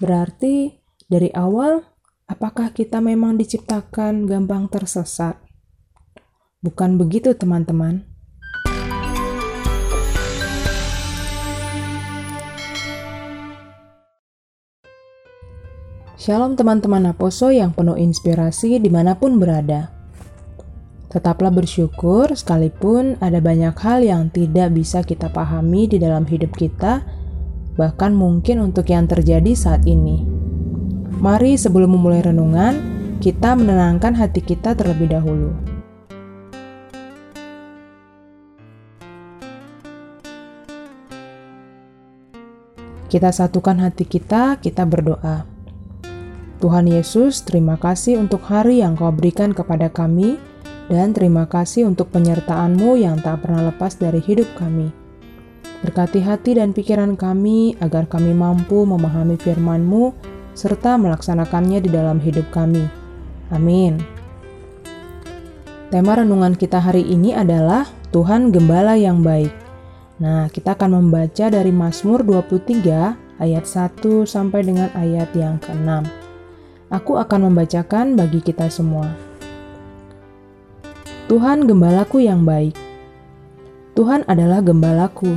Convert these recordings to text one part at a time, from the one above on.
Berarti dari awal, apakah kita memang diciptakan gampang tersesat? Bukan begitu, teman-teman. Shalom teman-teman Aposo yang penuh inspirasi di mana pun berada. Tetaplah bersyukur sekalipun ada banyak hal yang tidak bisa kita pahami di dalam hidup kita, bahkan mungkin untuk yang terjadi saat ini. Mari sebelum memulai renungan, kita menenangkan hati kita terlebih dahulu. Kita satukan hati kita, kita berdoa. Tuhan Yesus, terima kasih untuk hari yang kau berikan kepada kami, dan terima kasih untuk penyertaan-Mu yang tak pernah lepas dari hidup kami. Berkati hati dan pikiran kami agar kami mampu memahami firman-Mu serta melaksanakannya di dalam hidup kami. Amin. Tema renungan kita hari ini adalah Tuhan Gembala yang Baik. Nah, kita akan membaca dari Mazmur 23 ayat 1 sampai dengan ayat yang ke-6. Aku akan membacakan bagi kita semua. Tuhan gembalaku yang baik. Tuhan adalah gembalaku,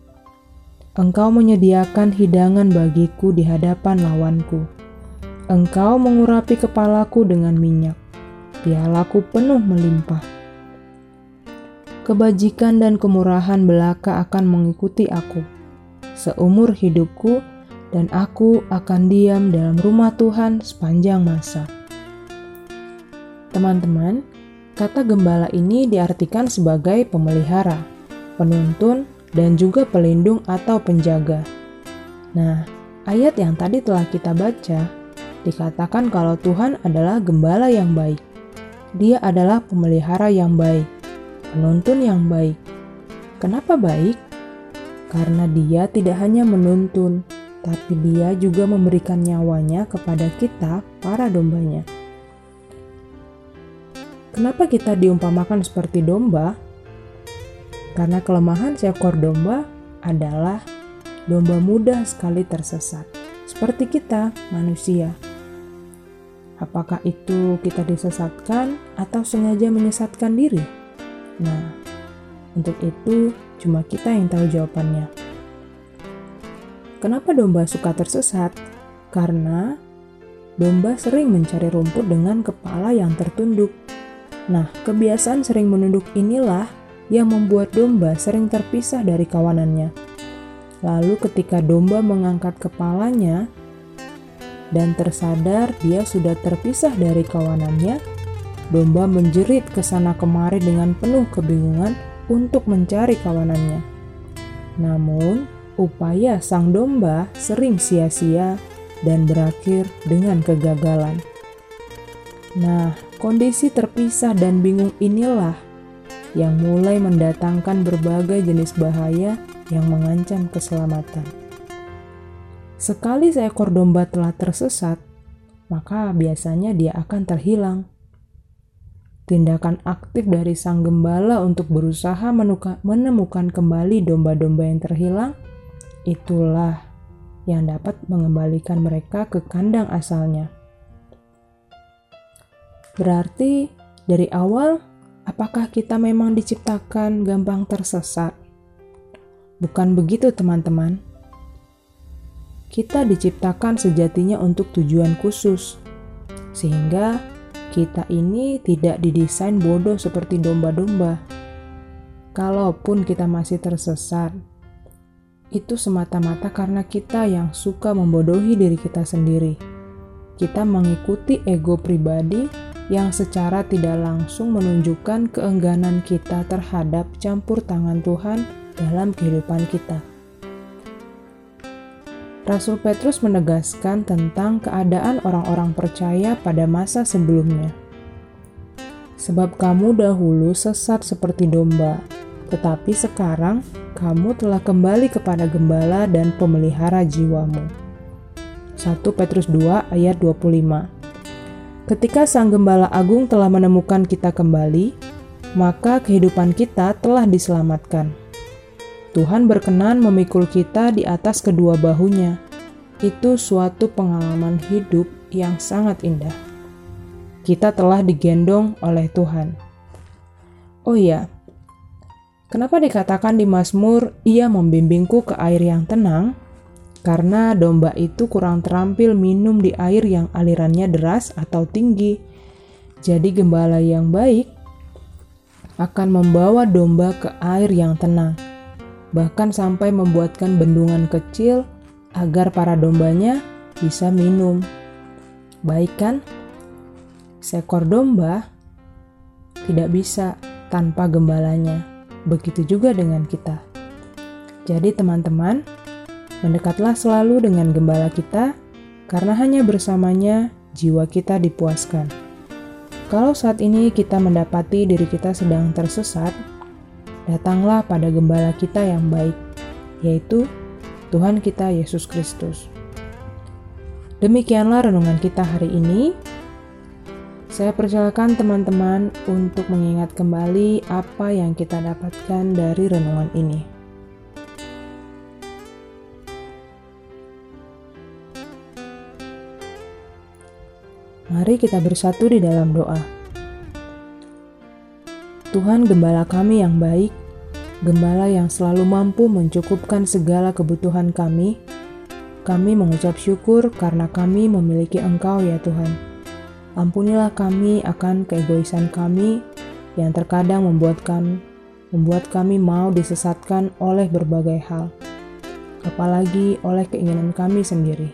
Engkau menyediakan hidangan bagiku di hadapan lawanku. Engkau mengurapi kepalaku dengan minyak, pialaku penuh melimpah. Kebajikan dan kemurahan belaka akan mengikuti aku. Seumur hidupku, dan aku akan diam dalam rumah Tuhan sepanjang masa. Teman-teman, kata gembala ini diartikan sebagai pemelihara, penuntun, dan juga pelindung atau penjaga. Nah, ayat yang tadi telah kita baca dikatakan kalau Tuhan adalah gembala yang baik. Dia adalah pemelihara yang baik, penuntun yang baik. Kenapa baik? Karena dia tidak hanya menuntun, tapi dia juga memberikan nyawanya kepada kita, para dombanya. Kenapa kita diumpamakan seperti domba? Karena kelemahan seekor domba adalah domba mudah sekali tersesat, seperti kita, manusia. Apakah itu kita disesatkan atau sengaja menyesatkan diri? Nah, untuk itu cuma kita yang tahu jawabannya. Kenapa domba suka tersesat? Karena domba sering mencari rumput dengan kepala yang tertunduk. Nah, kebiasaan sering menunduk inilah yang membuat domba sering terpisah dari kawanannya. Lalu, ketika domba mengangkat kepalanya dan tersadar dia sudah terpisah dari kawanannya, domba menjerit ke sana kemari dengan penuh kebingungan untuk mencari kawanannya. Namun, upaya sang domba sering sia-sia dan berakhir dengan kegagalan. Nah, kondisi terpisah dan bingung inilah yang mulai mendatangkan berbagai jenis bahaya yang mengancam keselamatan. Sekali seekor domba telah tersesat, maka biasanya dia akan terhilang. Tindakan aktif dari sang gembala untuk berusaha menemukan kembali domba-domba yang terhilang itulah yang dapat mengembalikan mereka ke kandang asalnya. Berarti, dari awal, apakah kita memang diciptakan gampang tersesat? Bukan begitu, teman-teman. Kita diciptakan sejatinya untuk tujuan khusus, sehingga kita ini tidak didesain bodoh seperti domba-domba. Kalaupun kita masih tersesat, itu semata-mata karena kita yang suka membodohi diri kita sendiri. Kita mengikuti ego pribadi yang secara tidak langsung menunjukkan keengganan kita terhadap campur tangan Tuhan dalam kehidupan kita. Rasul Petrus menegaskan tentang keadaan orang-orang percaya pada masa sebelumnya. Sebab kamu dahulu sesat seperti domba, tetapi sekarang kamu telah kembali kepada gembala dan pemelihara jiwamu. 1 Petrus 2 ayat 25 Ketika Sang Gembala Agung telah menemukan kita kembali, maka kehidupan kita telah diselamatkan. Tuhan berkenan memikul kita di atas kedua bahunya. Itu suatu pengalaman hidup yang sangat indah. Kita telah digendong oleh Tuhan. Oh iya, kenapa dikatakan di Mazmur, "Ia membimbingku ke air yang tenang"? Karena domba itu kurang terampil minum di air yang alirannya deras atau tinggi. Jadi, gembala yang baik akan membawa domba ke air yang tenang, bahkan sampai membuatkan bendungan kecil agar para dombanya bisa minum. Baik, kan? Seekor domba tidak bisa tanpa gembalanya. Begitu juga dengan kita. Jadi, teman-teman, Mendekatlah selalu dengan gembala kita, karena hanya bersamanya jiwa kita dipuaskan. Kalau saat ini kita mendapati diri kita sedang tersesat, datanglah pada gembala kita yang baik, yaitu Tuhan kita Yesus Kristus. Demikianlah renungan kita hari ini. Saya persilakan teman-teman untuk mengingat kembali apa yang kita dapatkan dari renungan ini. Mari kita bersatu di dalam doa. Tuhan Gembala kami yang baik, Gembala yang selalu mampu mencukupkan segala kebutuhan kami, kami mengucap syukur karena kami memiliki Engkau ya Tuhan. Ampunilah kami akan keegoisan kami yang terkadang membuatkan membuat kami mau disesatkan oleh berbagai hal, apalagi oleh keinginan kami sendiri.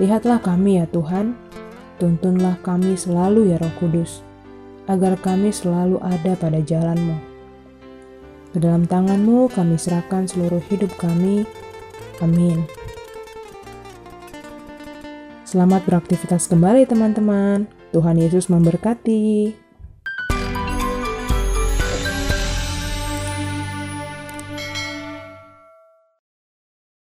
Lihatlah kami ya Tuhan, Tuntunlah kami selalu ya Roh Kudus, agar kami selalu ada pada jalanmu. Ke dalam tanganmu kami serahkan seluruh hidup kami. Amin. Selamat beraktivitas kembali teman-teman. Tuhan Yesus memberkati.